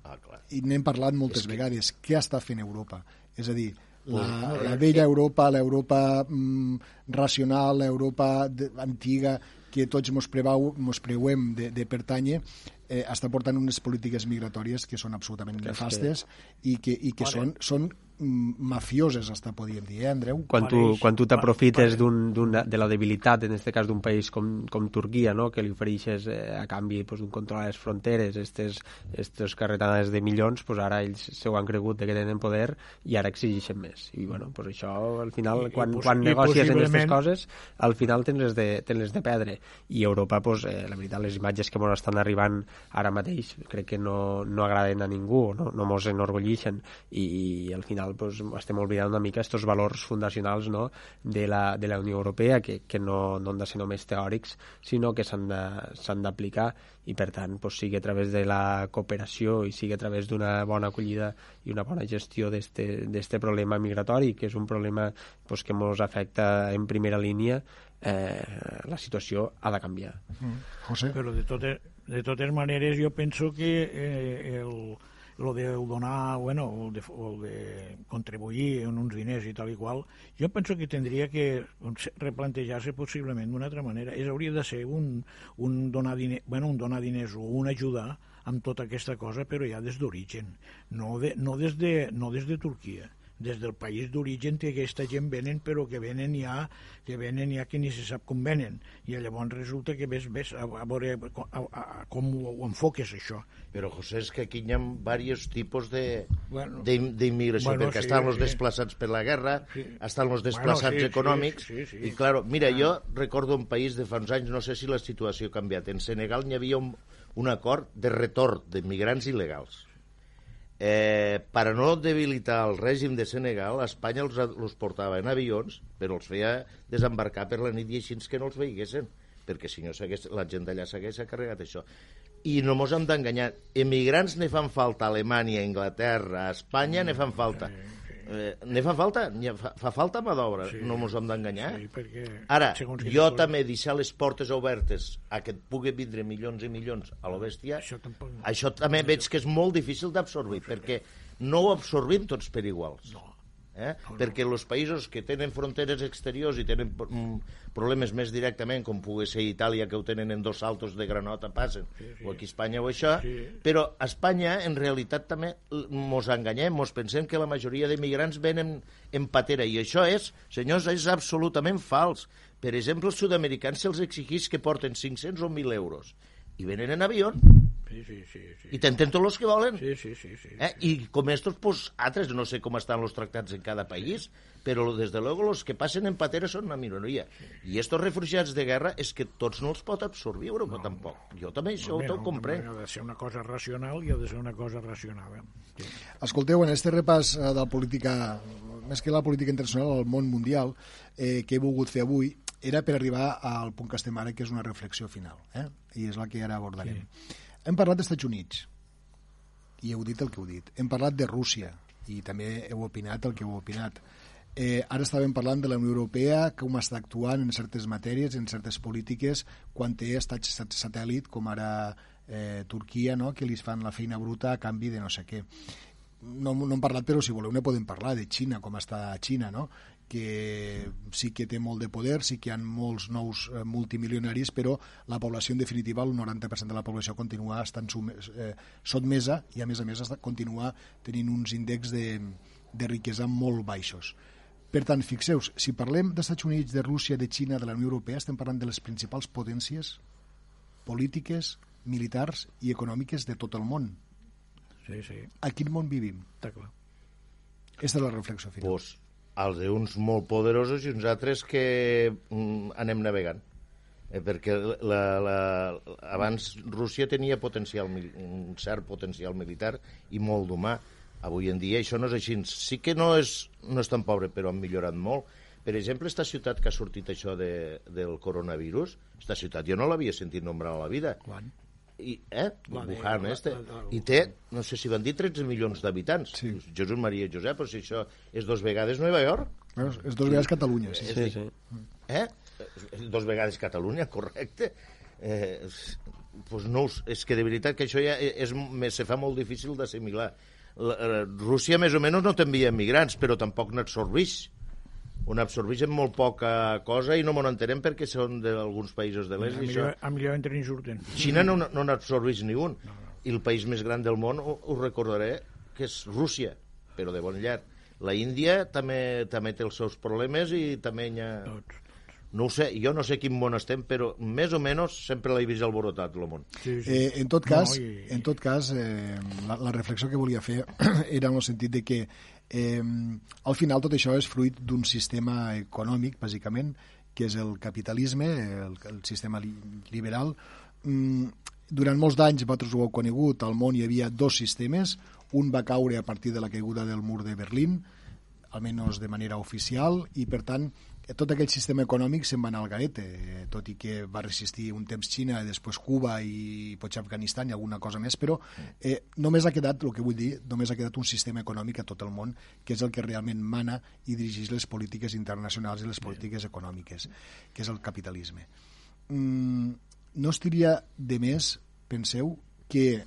Ah, clar. I n'hem parlat moltes vegades. Què està fent Europa? És a dir, la, la vella Europa, l'Europa mm, racional, l'Europa antiga, que tots mos, prevau, mos preuem de, de pertànyer, eh, està portant unes polítiques migratòries que són absolutament nefastes i que, i que són, són mafioses, hasta podríem dir, eh, Andreu? quan tu, quan tu t'aprofites pa- d'un- d'una- de la debilitat, en aquest cas d'un país com, com Turquia, no? que li ofereixes eh, a canvi pues, d'un control a les fronteres, estes, estes carretades de milions, pues, ara ells s'ho han cregut de que tenen poder i ara exigeixen més. I bueno, pues, això al final, I- i quan, pos- quan i negocies en aquestes possiblement- coses, al final tens les de, tens les de perdre. I Europa, pues, eh, la veritat, les imatges que ens estan arribant ara mateix crec que no, no agraden a ningú, no, no mos enorgullixen i, i al final pues, estem oblidant una mica estos valors fundacionals no, de, la, de la Unió Europea que, que no, no han de ser només teòrics sinó que s'han d'aplicar i per tant pues, sigui a través de la cooperació i sigui a través d'una bona acollida i una bona gestió d'este problema migratori que és un problema pues, que ens afecta en primera línia eh, la situació ha de canviar. José? Però de totes, de totes maneres jo penso que eh, el, lo de donar, bueno, o de, o de contribuir en uns diners i tal i qual, jo penso que tindria que replantejar-se possiblement d'una altra manera. És, hauria de ser un, un, donar diner, bueno, un donar diners o un ajudar amb tota aquesta cosa, però ja des d'origen, no, de, no, des de, no des de Turquia des del país d'origen que aquesta gent venen però que venen ja que venen ja que ni se sap com venen i llavors resulta que ves, ves a, a veure a, a, a, com ho, ho enfoques això Però, José, és que aquí hi ha diversos tipus de Bueno, d'im- d'immigració, bueno, perquè sí, estan els sí. desplaçats per la guerra, Sí. estan els Bueno, desplaçats sí, sí, econòmics, sí, sí. i, claro, mira, jo recordo un país de fa uns anys, no sé si la situació ha canviat, en Senegal hi havia un, un acord de retorn d'immigrants il·legals. Eh, per no debilitar el règim de Senegal, Espanya els, els portava en avions, però els feia desembarcar per la nit i així que no els veiguessin, perquè si no la gent d'allà s'hagués carregat això. I no mos hem d'enganyar. Emigrants ne fan falta a Alemanya, a Inglaterra, a Espanya ne fan falta. Eh, ne fa falta, ne fa, fa falta mà d'obra, Sí. no ens hem d'enganyar. Sí, perquè... Ara, jo coses- també deixar les portes obertes a que et pugui vindre milions i milions a lo bèstia, Això tampoc... això també veig que és molt difícil d'absorbir, perquè no ho absorbim tots per iguals. No. Eh? Perquè els països que tenen fronteres exteriors i tenen mm, problemes més directament, com pugui ser Itàlia, que ho tenen en dos saltos de granota, passen, sí, sí. o aquí a Espanya o això, Sí. però a Espanya, en realitat, també mos enganyem, mos pensem que la majoria d'immigrants venen en patera, i això és, senyors, és absolutament fals. Per exemple, els sud-americans se'ls exigeix que porten 500 o 1.000 euros, i venen en avió, Sí, sí, sí. sí. i tenen tots els que volen. Sí, sí, sí. sí, Eh? I com estos, pues, altres, no sé com estan els tractats en cada país, però des de luego los que passen en patera són una minoria. I estos refugiats de guerra és que tots no els pot absorbir Europa, no, tampoc. Jo també això Home, ho no, comprenc. Ha de ser una cosa racional i ha de ser una cosa racional. Eh? Sí. Escolteu, en este repàs eh, de la política, més que la política internacional, al món mundial, eh, que he volgut fer avui, era per arribar al punt que estem ara, que és una reflexió final, eh? i és la que ara abordarem. Sí. Hem parlat dels Estats Units, i heu dit el que heu dit. Hem parlat de Rússia, i també heu opinat el que heu opinat. Eh, ara estàvem parlant de la Unió Europea, com està actuant en certes matèries, en certes polítiques, quan té estats sat- satèl·lit, com ara eh, Turquia, no? que li fan la feina bruta a canvi de no sé què. No, no hem parlat, però si voleu ne podem parlar, de Xina, com està Xina, no? Que sí que té molt de poder, sí que hi ha molts nous eh, multimilionaris, però la població, en definitiva, el 90% de la població continua estant eh, sotmesa i, a més a més, continua tenint uns índexs de, de riquesa molt baixos. Per tant, fixeu si parlem dels Estats Units, de Rússia, de Xina, de la Unió Europea, estem parlant de les principals potències polítiques, militars i econòmiques de tot el món. sí, sí, A quin món vivim? està clar. Aquesta és la reflexió final. Pues, els d'uns molt poderosos i uns altres que mm, anem navegant. Eh, perquè la, la, abans Rússia tenia potencial, un cert potencial militar i molt d'humà. Avui en dia això no és així. Sí que no és, no és tan pobre, però han millorat molt. Per exemple, esta ciutat que ha sortit això de, del coronavirus, esta ciutat jo no l'havia sentit nombrar a la vida. Quan? I, eh? De- Wuhan, la- este. I té, no sé si van dir 13 milions d'habitants. Sí. Jesús Maria Josep, però si això és dos vegades Nova York, Bueno, és dos vegades Catalunya, sí. Sí, sí. eh? Dos vegades Catalunya, correcte. Eh, pues no, és que de veritat que això ja és, és, se fa molt difícil d'assimilar. La- eh, Rússia més o menys no t'envia migrants, però tampoc n'absorbeix. On absorbeix en molt poca cosa i no m'ho entenem perquè són d'alguns països de A l'est. i això- a millor entren i surten. Xina no, no n'absorbeix ni un. I el país més gran del món, ho, ho recordaré, que és Rússia, però de bon llarg. La Índia també també té els seus problemes i també hi ha... Tots. No ho sé, jo no sé quin món estem, però més o menys sempre l'he vist alborotat, el món. Sí, sí. Eh, en tot cas, No, i- en tot cas eh, la, la reflexió que volia fer era en el sentit de que eh, al final tot això és fruit d'un sistema econòmic, bàsicament, que és el capitalisme, el, el sistema li, liberal. Mm, durant molts d'anys, vosaltres ho heu conegut, al món hi havia dos sistemes, un va caure a partir de la caiguda del mur de Berlín, almenys de manera oficial, i per tant tot aquell sistema econòmic se'n va anar al garete, eh, tot i que va resistir un temps Xina, després Cuba i potser Afganistan i alguna cosa més, però eh, només ha quedat, el que vull dir, només ha quedat un sistema econòmic a tot el món, que és el que realment mana i dirigeix les polítiques internacionals i les polítiques econòmiques, que és el capitalisme. Mm, no estiria de més, penseu, que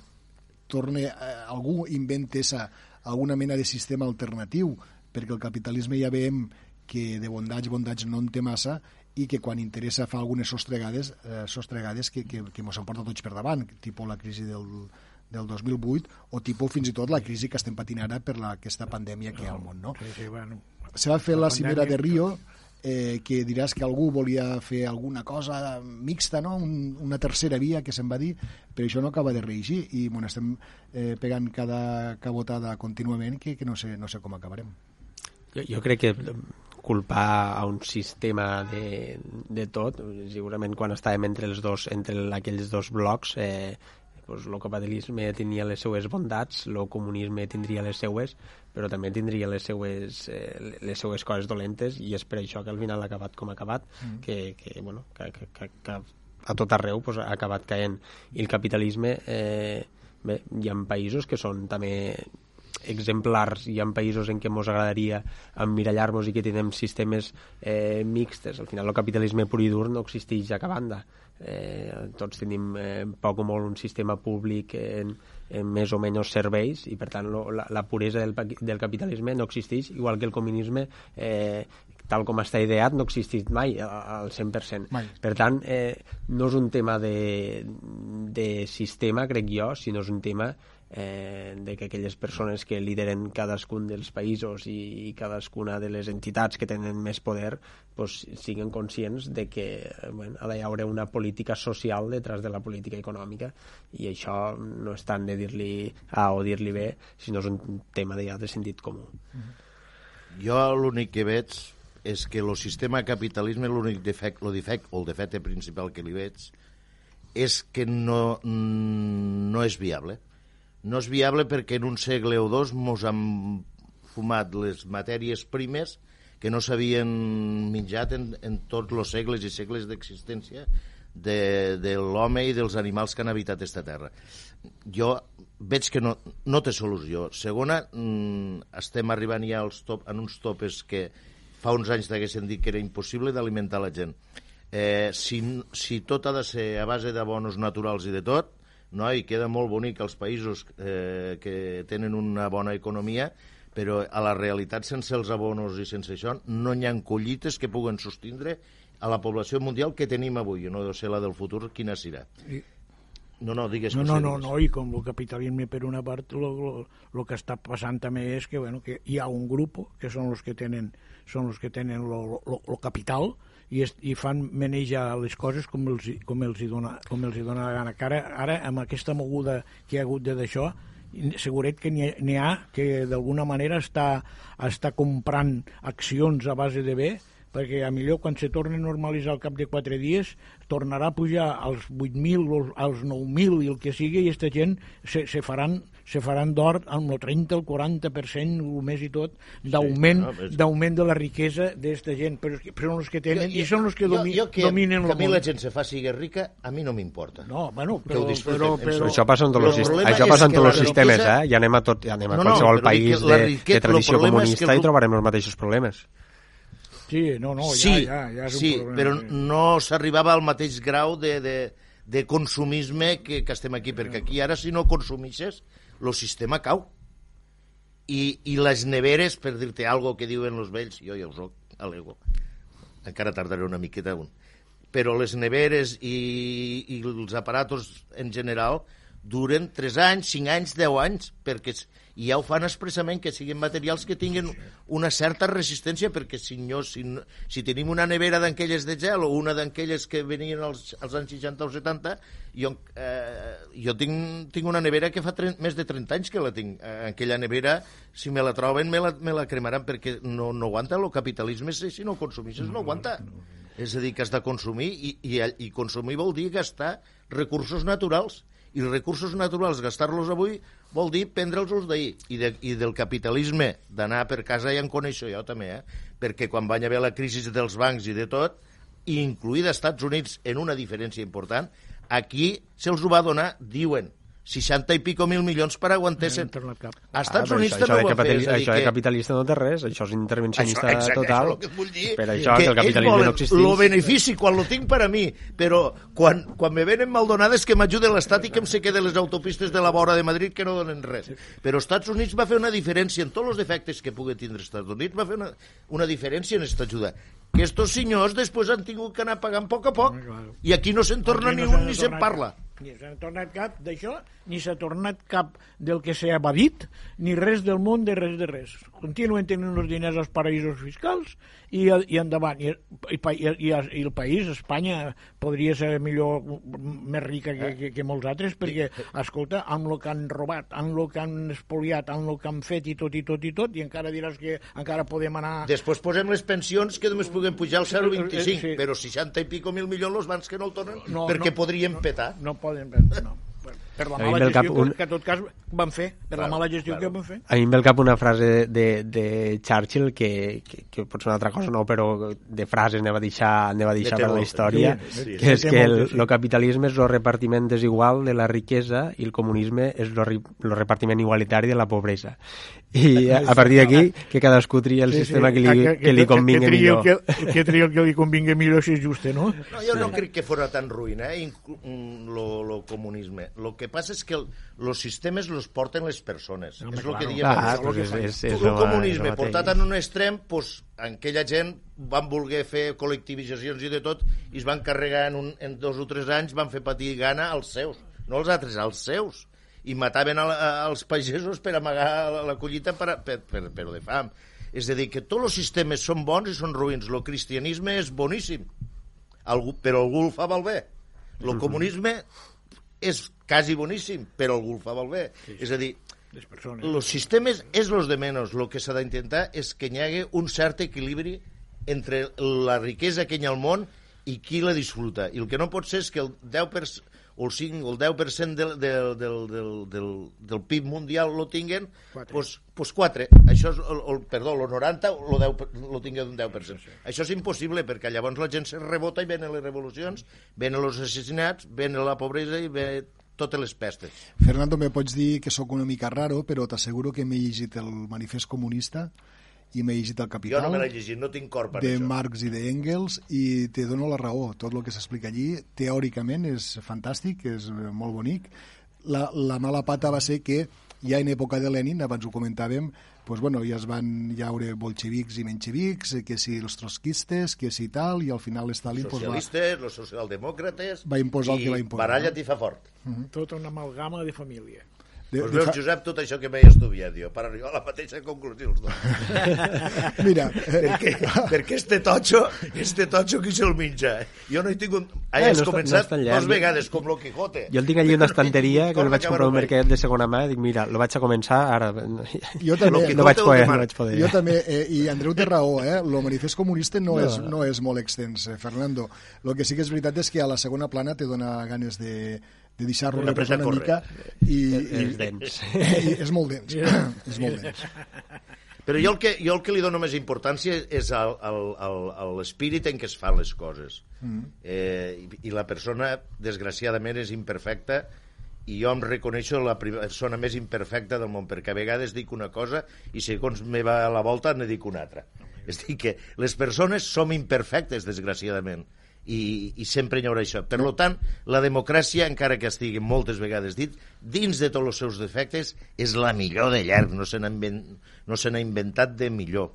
torne, eh, algú inventessa alguna mena de sistema alternatiu, perquè el capitalisme ja veiem que de bondats, bondats no en té massa i que quan interessa fa algunes sostregades, eh, sostregades que, que, que mos emporta tots per davant, tipus la crisi del, del 2008 o tipus fins i tot la crisi que estem patint ara per la, aquesta pandèmia que hi ha al món. No? Sí, sí, bueno. Se va fer la, La cimera de Rio, eh, que diràs que algú volia fer alguna cosa mixta, no? Un, una tercera via, que se'n va dir, però això no acaba de reeixir i bueno, estem eh, pegant cada cabotada contínuament que, que no, sé, no sé com acabarem. Jo, jo crec que culpar a un sistema de, de tot, segurament quan estàvem entre els dos, entre aquells dos blocs, eh, pues, el capitalisme tindria les seues bondats, el comunisme tindria les seues, però també tindria les seues, eh, les seues coses dolentes i és per això que al final ha acabat com ha acabat, mm. que, que, bueno, que, que, que, que a tot arreu pues, ha acabat caent. I el capitalisme, eh, bé, hi ha països que són també exemplars. Hi ha països en què ens agradaria emmirallar-nos i que tenim sistemes eh, mixtes. Al final el capitalisme pur i dur no existeix a cap banda. Eh, tots tenim eh, poc o molt un sistema públic en, en més o menys serveis i per tant lo, la, la puresa del, del capitalisme no existeix, igual que el comunisme eh, tal com està ideat no existeix mai al 100%. Mai. Per tant, eh, no és un tema de, de sistema, crec jo, sinó és un tema eh, de que aquelles persones que lideren cadascun dels països i, i cadascuna de les entitats que tenen més poder pues, siguin conscients de que bueno, ha d'haver una política social detrás de la política econòmica i això no és tant de dir-li A o dir-li B, sinó és un tema de, ja de sentit comú. Jo l'únic que veig és que el sistema capitalisme, l'únic defecte, el defecte, o el defecte principal que li veig, és que no, no és viable. No és viable perquè en un segle o dos mos han fumat les matèries primes que no s'havien menjat en, en tots els segles i segles d'existència de, de l'home i dels animals que han habitat aquesta terra. Jo veig que no, no té solució. Segona, mm, estem arribant ja als top, en uns topes que fa uns anys t'haguessin dit que era impossible d'alimentar la gent. Eh, si, si tot ha de ser a base d'abonos naturals i de tot, no? i queda molt bonic els països eh, que tenen una bona economia, però a la realitat sense els abonos i sense això no hi ha collites que puguen sostindre a la població mundial que tenim avui, no sé la del futur quina serà. I... No, no, digues no, no, no, no, i com el capitalisme per una part, el que està passant també és que, bueno, que hi ha un grup que són els que tenen són els que tenen el capital, i, es, i fan manejar les coses com els, com els, hi dona, com els hi dona la gana. Que ara, ara, amb aquesta moguda que hi ha hagut d'això, seguret que n'hi ha, ha que d'alguna manera està, està comprant accions a base de bé, perquè a millor quan se torni a normalitzar al cap de quatre dies tornarà a pujar als 8.000 als 9.000 i el que sigui i aquesta gent se, se faran se faran d'or amb el 30, el 40%, el més i tot, d'augment sí, no, d'augment de la riquesa d'aquesta gent, però, però són els que tenen jo, jo, i són els que, domi, jo, jo que dominen que a mi la gent se faci rica, a mi no m'importa. No, bueno, però, però, però, això passa en tots els, això passa en tots els sistemes, riquesa... eh? Ja anem a, tot, ja anem a no, qualsevol no, país de, riquet, de tradició comunista el... i trobarem els mateixos problemes. Sí, no, no, ja, sí, ja, ja és un sí, problema. però no s'arribava al mateix grau de, de, de consumisme que, que estem aquí, perquè aquí ara si no consumixes el sistema cau. I, i les neveres, per dir-te algo que diuen els vells, jo ja ho soc, a l'ego, encara tardaré una miqueta un, però les neveres i, i els aparatos en general duren 3 anys, 5 anys, 10 anys, perquè i ja ho fan expressament que siguin materials que tinguin una certa resistència perquè si, no, si, no, si tenim una nevera d'aquelles de gel o una d'aquelles que venien als, als anys 60 o 70 jo, eh, jo tinc, tinc una nevera que fa 30, més de 30 anys que la tinc. Eh, aquella nevera, si me la troben me la, me la cremaran perquè no, no aguanta el capitalisme si no consumixes no aguanta. és a dir, que has de consumir i, i, i consumir vol dir gastar recursos naturals i els recursos naturals, gastar-los avui, vol dir prendre'ls d'ahir. I, de, I del capitalisme, d'anar per casa ja en coneixo jo també, eh? perquè quan va haver la crisi dels bancs i de tot, incluïda Estats Units en una diferència important, aquí se'ls ho va donar, diuen, 60 i pico mil milions per aguantar-se. No a Estats ah, Units també ho va fer. Això de capitalista no té res, això és intervencionista això, exacte, total. Això és vull dir. Per això que, que el capitalisme no existeix. El benefici, quan lo tinc per a mi, però quan, quan me venen maldonades que m'ajude l'Estat i que em se quede les autopistes de la vora de Madrid que no donen res. Però Estats Units va fer una diferència en tots els defectes que pugui tindre Estats Units, va fer una, una diferència en aquesta ajuda que estos senyors després han tingut que anar pagant a poc a poc i aquí no se'n torna ni un ni se'n parla ni s'ha tornat cap d'això, ni s'ha tornat cap del que s'ha evadit, ni res del món de res de res. Continuen tenint els diners als paraïsos fiscals i, i endavant. I, i, i, i el país, Espanya, podria ser millor, més rica que, que, que molts altres, perquè, escolta, amb el que han robat, amb el que han espoliat, amb el que han fet i tot, i tot, i tot, i encara diràs que encara podem anar... Després posem les pensions que només puguem pujar al 0,25, sí. però 60 i pico mil milions els bancs que no el tornen no, perquè no, podrien no, petar. No poden vendre, no. Per la A mala al cap gestió un- que, que en tot cas van fer, per la Claro, mala gestió claro. que van fer. A mi em ve al cap una frase de, de Churchill que, que, que pot ser una altra cosa, no, però de frases ne va deixar, ne va deixar té per la història, Sí, sí, que és que el, el capitalisme és el repartiment desigual de la riquesa i el comunisme és el, el repartiment igualitari de la pobresa. I a, partir d'aquí, que cadascú tria el sistema que li, que, li convingui que, tria millor. el Que, que tria el que li convingui millor si és just, no? No, jo no crec que fora tan ruïn, eh, mm, lo, lo comunisme. Lo que passa és que el, los sistemes los porten les persones. Home, és el que diem. Ah, pues que és, és, és, el comunisme mateix. portat en un extrem, pues, aquella gent van voler fer col·lectivitzacions i de tot i es van carregar en, un, en dos o tres anys, van fer patir gana als seus, no als altres, als seus i mataven a, als pagesos per amagar la, la collita per, per, per, per de fam. És a dir, que tots els sistemes són bons i són ruïns. El cristianisme és boníssim, algú, però algú el fa malbé. El comunisme és quasi boníssim, però algú el fa malbé. És a dir, Les persones. los sistemes és los de menos. Lo que s'ha d'intentar és que hi hagi un cert equilibri entre la riquesa que hi ha al món i qui la disfruta. I el que no pot ser és que el 10% o el 5 o el 10% del, del, del, del, del, del PIB mundial lo tinguen, Quatre. pues, pues 4. Això és, el, el, perdó, el 90 lo, 10, lo tinguen un 10%. Això és impossible perquè llavors la gent se rebota i venen les revolucions, venen els assassinats, venen la pobresa i ve totes les pestes. Fernando, me pots dir que sóc una mica raro, però t'asseguro que m'he llegit el manifest comunista i m'he llegit el Jo Capital no me l'he llegit, no tinc cor per de això. Marx i d'Engels i te dono la raó. Tot el que s'explica allí teòricament és fantàstic, és eh, molt bonic. La, la mala pata va ser que ja en època de Lenin, abans ho comentàvem, pues, bueno, ja es van llaure bolxevics i menxevics, eh, que si els trotskistes, que si tal, i al final Stalin pues, va, socialistes, los socialdemòcrates... Va imposar el que va imposar, Baralla't i fa fort. Tota una amalgama de família. De, Pues veus, fa- Josep, tot això que m'he estudiat jo, per arribar a la mateixa conclusió els dos. Mira, eh, perquè, perquè este totxo, este totxo qui se'l menja? Jo no he tingut... Eh, Has no no començat llarg. dos vegades, com lo Quijote. Jo el tinc allí una estanteria que el vaig comprar un mercat de segona mà i dic, mira, lo vaig a començar ara. jo també... Lo No vaig poder, de no vaig poder. Jo també, eh, i Andreu té raó, eh? el manifest comunista no, és, no és molt extens, eh, Fernando. El que sí que és veritat és que a la segona plana te dona ganes de, de deixar-lo reposar una mica i, i, Els dents. i és molt dens, és molt dens. Però jo el, que, jo el que li dono més importància és al- al- al- a l'espírit en què es fan les coses. Mm. Eh, i, I la persona, desgraciadament, és imperfecta i jo em reconeixo la persona més imperfecta del món, perquè a vegades dic una cosa i segons me va a la volta ne dic una altra. És a dir, que les persones som imperfectes, desgraciadament, i, i sempre hi haurà això. Per lo tant, la democràcia, encara que estigui moltes vegades dit, dins de tots els seus defectes, és la millor de llarg, no se n'ha invent, no inventat de millor.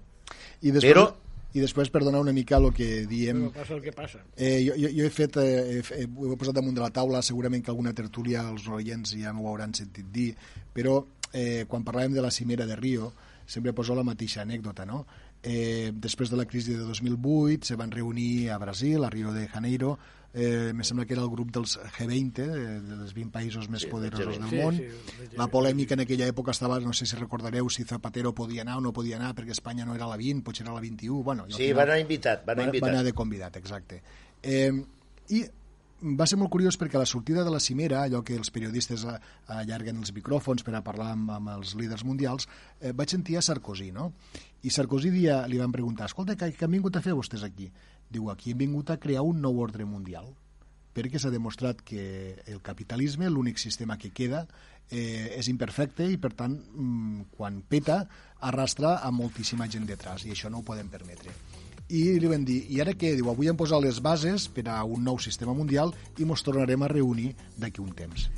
I després, Però- I després, per donar una mica el que diem... Però passa el que passa. Eh, jo, jo, jo he fet, eh, he, fe- ho he posat damunt de la taula, segurament que alguna tertúlia els oients ja m'ho hauran sentit dir, però eh, quan parlàvem de la cimera de Rio, sempre poso la mateixa anècdota, no? Eh, després de la crisi de 2008 se van reunir a Brasil, a Rio de Janeiro, eh, me sembla que era el grup dels G20, eh, dels 20 països més Sí, poderosos G20. del Sí, món. sí, el G20. La polèmica en aquella època estava, no sé si recordareu, si Zapatero podia anar o no podia anar, perquè Espanya no era la 20, potser era la 21. Bueno, Sí, final- va anar invitat, va anar va, va invitat. anar de convidat, exacte. Eh, I va ser molt curiós perquè a la sortida de la cimera, allò que els periodistes a- allarguen els micròfons per a parlar amb, amb els líders mundials, eh, vaig sentir a Sarkozy, no? I Sarkozy dia, li van preguntar, escolta, què, què han vingut a fer vostès aquí? Diu, aquí hem vingut a crear un nou ordre mundial perquè s'ha demostrat que el capitalisme, l'únic sistema que queda, eh, és imperfecte i, per tant, mm, quan peta, arrastra a moltíssima gent detrás, i això no ho podem permetre. I li van dir, i ara què? Diu, avui hem posat les bases per a un nou sistema mundial i ens tornarem a reunir d'aquí un temps.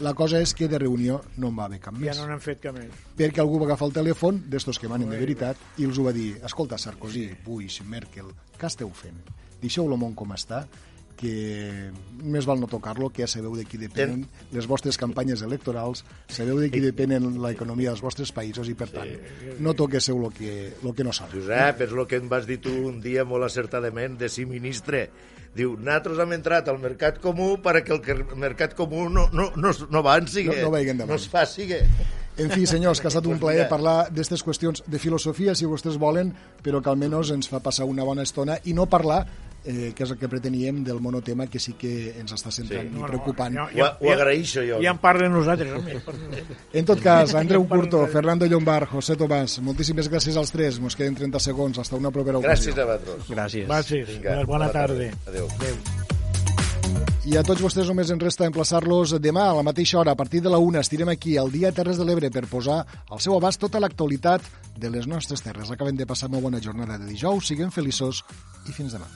La cosa és que de reunió no en va haver cap Ja més no n'han fet cap més. perquè algú va agafar el telèfon d'estos que manen de veritat i els ho va dir, escolta, Sarkozy, Bush, Merkel, què esteu fent? Deixeu el món com està, que més val no tocar-lo, que ja sabeu de qui depenen les vostres campanyes electorals, sabeu de qui depenen l'economia dels vostres països i, per tant, no toquéssiu el que, lo que no sabeu. Josep, és el que em vas dir tu un dia molt acertadament de si ministre. Diu, nosaltres hem entrat al mercat comú perquè el mercat comú no, no, no, no avanci, No- no no es faci. En fi, senyors, que ha estat un plaer parlar d'aquestes qüestions de filosofia, si vostès volen, però que almenys ens fa passar una bona estona i no parlar eh, que és el que preteníem del monotema que sí que ens està centrant sí. i preocupant. no, ho, ho agraeixo jo. Ja en parlen nosaltres. Home. En tot cas, Andreu Curto, Fernando Llombar, José Tomàs, moltíssimes gràcies als tres. Mos queden 30 segons. Hasta una propera ocasió. Gràcies a vosaltres. Gràcies. Gràcies. Vinga, Bona, bona tarda. Adéu. Adéu. I a tots vostès només ens resta emplaçar-los demà a la mateixa hora, a partir de la una, estirem aquí al Dia Terres de l'Ebre per posar al seu abast tota l'actualitat de les nostres terres. Acabem de passar molt bona jornada de dijous, siguem feliços i fins demà.